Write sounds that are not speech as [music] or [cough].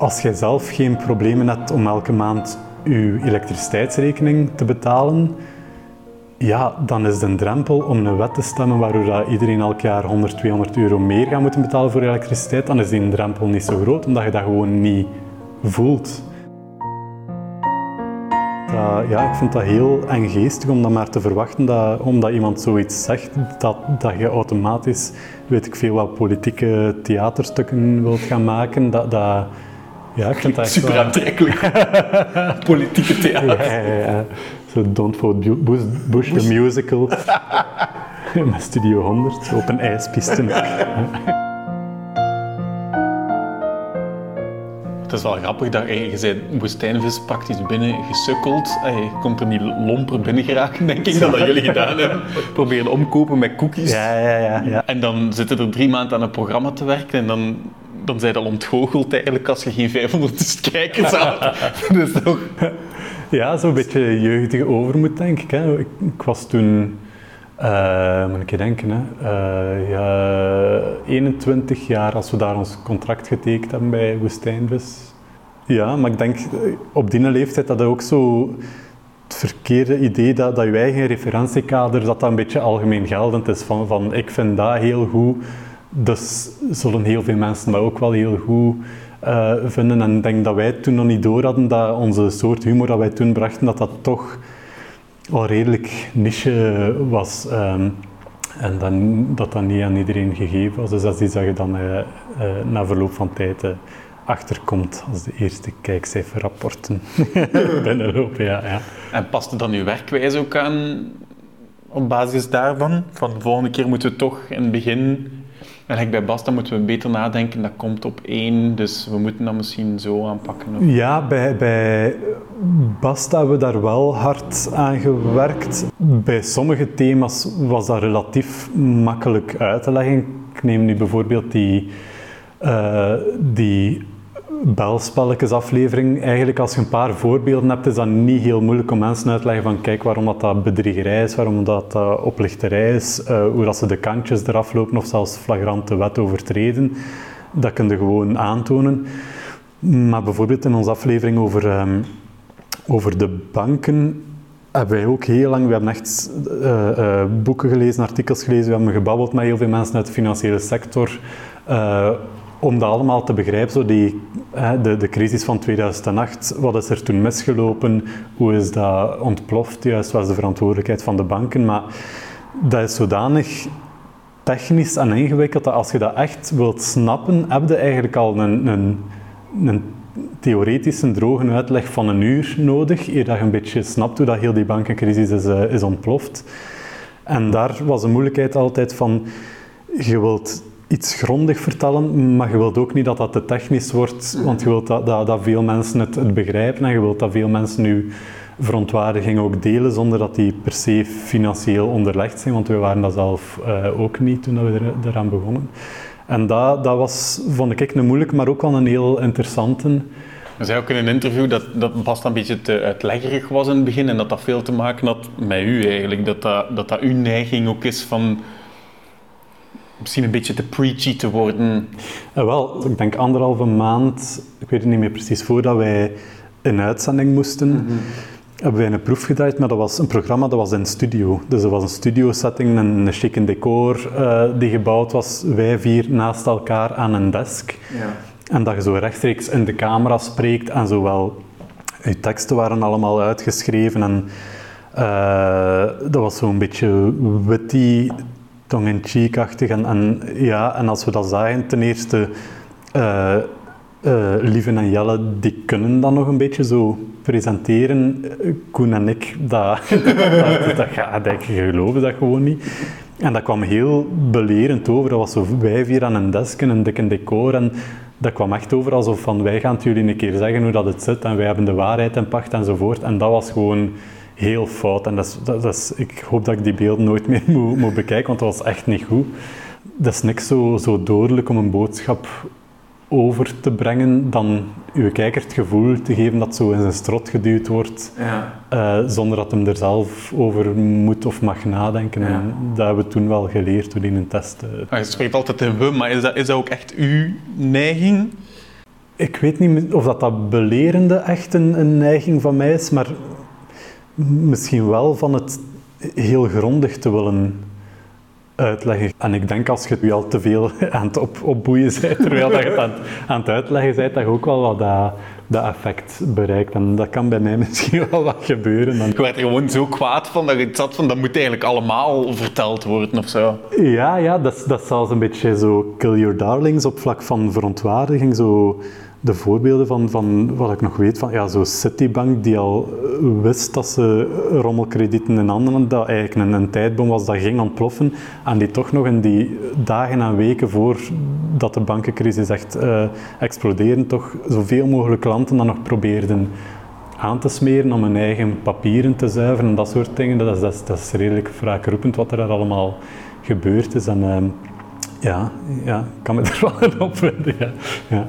als jij zelf geen problemen hebt om elke maand je elektriciteitsrekening te betalen, ja, dan is de drempel om een wet te stemmen waardoor iedereen elk jaar 100, 200 euro meer gaat moeten betalen voor elektriciteit, dan is die drempel niet zo groot, omdat je dat gewoon niet voelt. ja, ik vind dat heel eng geestig om dan maar te verwachten dat omdat iemand zoiets zegt, dat, dat je automatisch, weet ik veel, wat politieke theaterstukken wilt gaan maken. Dat, dat, ja, ik vind dat Super aantrekkelijk. [laughs] Politieke theater. Ja, ja, ja. Zo Don't Vote Bush, Bush, the Musical. [laughs] Met Studio 100 op een ijspiste. [laughs] Het is wel grappig dat je, je zei woestijnvis praktisch binnen gesukkeld. Je komt er niet lomper binnen geraken, denk ik, dan dat jullie gedaan hebben. Proberen omkopen met cookies. Ja, ja, ja, ja. En dan zitten er drie maanden aan een programma te werken en dan dan zijn al ontgoocheld eigenlijk als je geen 500 kijkers had. toch... Ja, zo'n beetje jeugdige overmoed, denk ik. Hè. Ik, was toen, uh, moet ik denken, hè, uh, ja, 21 jaar als we daar ons contract getekend hebben bij Woestijnvis. Ja, maar ik denk op die leeftijd dat ook zo het verkeerde idee dat, dat je eigen referentiekader dat dat een beetje algemeen geldend is. Van, van ik vind dat heel goed, dus zullen heel veel mensen dat ook wel heel goed uh, vinden. En ik denk dat wij toen nog niet door hadden dat onze soort humor dat wij toen brachten, dat dat toch al redelijk niche was. Um, en dan, dat dat niet aan iedereen gegeven was. Dus dat is iets dat je dan uh, uh, na verloop van tijd achterkomt als de eerste kijkcijferrapporten [laughs] binnenlopen. Ja, ja. En paste dan uw werkwijze ook aan op basis daarvan? Van de volgende keer moeten we toch in het begin en bij Basta moeten we beter nadenken, dat komt op één, dus we moeten dat misschien zo aanpakken. Ja, bij, bij Basta hebben we daar wel hard aan gewerkt. Bij sommige thema's was dat relatief makkelijk uit te leggen. Ik neem nu bijvoorbeeld die, uh, die belspelletjesaflevering. Eigenlijk als je een paar voorbeelden hebt, is dat niet heel moeilijk om mensen uit te leggen van kijk waarom dat, dat bedriegerij is, waarom dat, dat oplichterij is, uh, hoe dat ze de kantjes eraf lopen of zelfs flagrante wet overtreden. Dat kun je gewoon aantonen. Maar bijvoorbeeld in onze aflevering over, um, over de banken hebben wij ook heel lang, we hebben echt uh, uh, boeken gelezen, artikels gelezen, we hebben gebabbeld met heel veel mensen uit de financiële sector om dat allemaal te begrijpen, zo die, de, de crisis van 2008, wat is er toen misgelopen, hoe is dat ontploft, juist was de verantwoordelijkheid van de banken, maar dat is zodanig technisch en ingewikkeld dat als je dat echt wilt snappen, heb je eigenlijk al een, een, een theoretische droge uitleg van een uur nodig, eer dat je een beetje snapt hoe dat heel die bankencrisis is, uh, is ontploft. En daar was de moeilijkheid altijd van, je wilt iets grondig vertellen, maar je wilt ook niet dat dat te technisch wordt, want je wilt dat, dat, veel mensen het, begrijpen en je wilt dat veel mensen nu verontwaardiging ook delen zonder dat die per se financieel onderlegd zijn, want we waren dat zelf uh, ook niet toen we er, eraan begonnen. En dat, dat was, vond ik een moeilijk, maar ook wel een heel interessante. Je zei ook in een interview dat, dat Bast een beetje te uitleggerig was in het begin en dat dat veel te maken had met u eigenlijk. Dat dat, dat, dat uw neiging ook is van misschien een beetje te preachy te worden? Uh, wel, ik denk anderhalve maand, ik weet het niet meer precies, voordat wij in uitzending moesten, mm -hmm. hebben wij een proef gedraaid, maar dat was een programma dat was in studio. Dus dat was een studio-setting, een, een chique decor uh, die gebouwd was, wij vier naast elkaar aan een desk. Ja. En dat je zo rechtstreeks in de camera spreekt en zowel je teksten waren allemaal uitgeschreven en uh, dat was zo'n beetje witty tong-in-cheek-achtig. En, en, ja, en als we dat zagen, ten eerste, uh, Lieven en Jelle, die kunnen dan nog een beetje zo presenteren. Koen en ik, dat, [laughs] dat, dat, dat, dat geloven dat gewoon niet. En dat kwam heel belerend over. Dat was zo wij vier aan een desk en een dikke decor. En dat kwam echt over alsof van wij gaan jullie een keer zeggen hoe dat het zit. En wij hebben de waarheid in pacht enzovoort. En dat was gewoon heel fout. En dat is, dat, is, ik hoop dat ik die beelden nooit meer [laughs] moet, moet bekijken, want dat was echt niet goed. Dat is niks zo, zo dodelijk om een boodschap over te brengen dan uw kijker het gevoel te geven dat zo in zijn strot geduwd wordt, ja. uh, zonder dat hem er zelf over moet of mag nadenken. Ja. En dat hebben we toen wel geleerd toen in een test. Uh. je spreekt altijd in we, maar is dat, is dat ook echt uw neiging? ik weet niet of dat, dat belerende echt een, een neiging van mij is, maar misschien wel van het heel grondig te willen uitleggen. En ik denk als je je al te veel [laughs] aan het op, opboeien bent, terwijl dat je het aan, aan, het uitleggen bent, dat je ook wel wat dat, dat effect bereikt. En dat kan bij mij [laughs] misschien wel wat gebeuren. Dan... Ik werd er gewoon zo kwaad van dat ik zat van dat moet eigenlijk allemaal verteld worden of zo. Ja, ja dat, dat is zelfs een beetje zo kill your darlings op vlak van verontwaardiging. Zo de voorbeelden van, van wat ik nog weet, van ja, zo Citibank die al eh, wist dat ze rommelkredieten in handen dat eigenlijk een, een tijdbom was dat ging ontploffen en die toch nog in die dagen en weken voor dat de bankencrisis echt uh, explodeerde, toch zoveel mogelijk klanten dan nog probeerden aan te smeren om hun eigen papieren te zuiveren en dat soort dingen. Dat is, dat is, dat redelijk wraakroepend wat er daar allemaal gebeurd is. En, uh, ja, ja, ik kan me [laughs] er wel in opvinden. Ja. ja.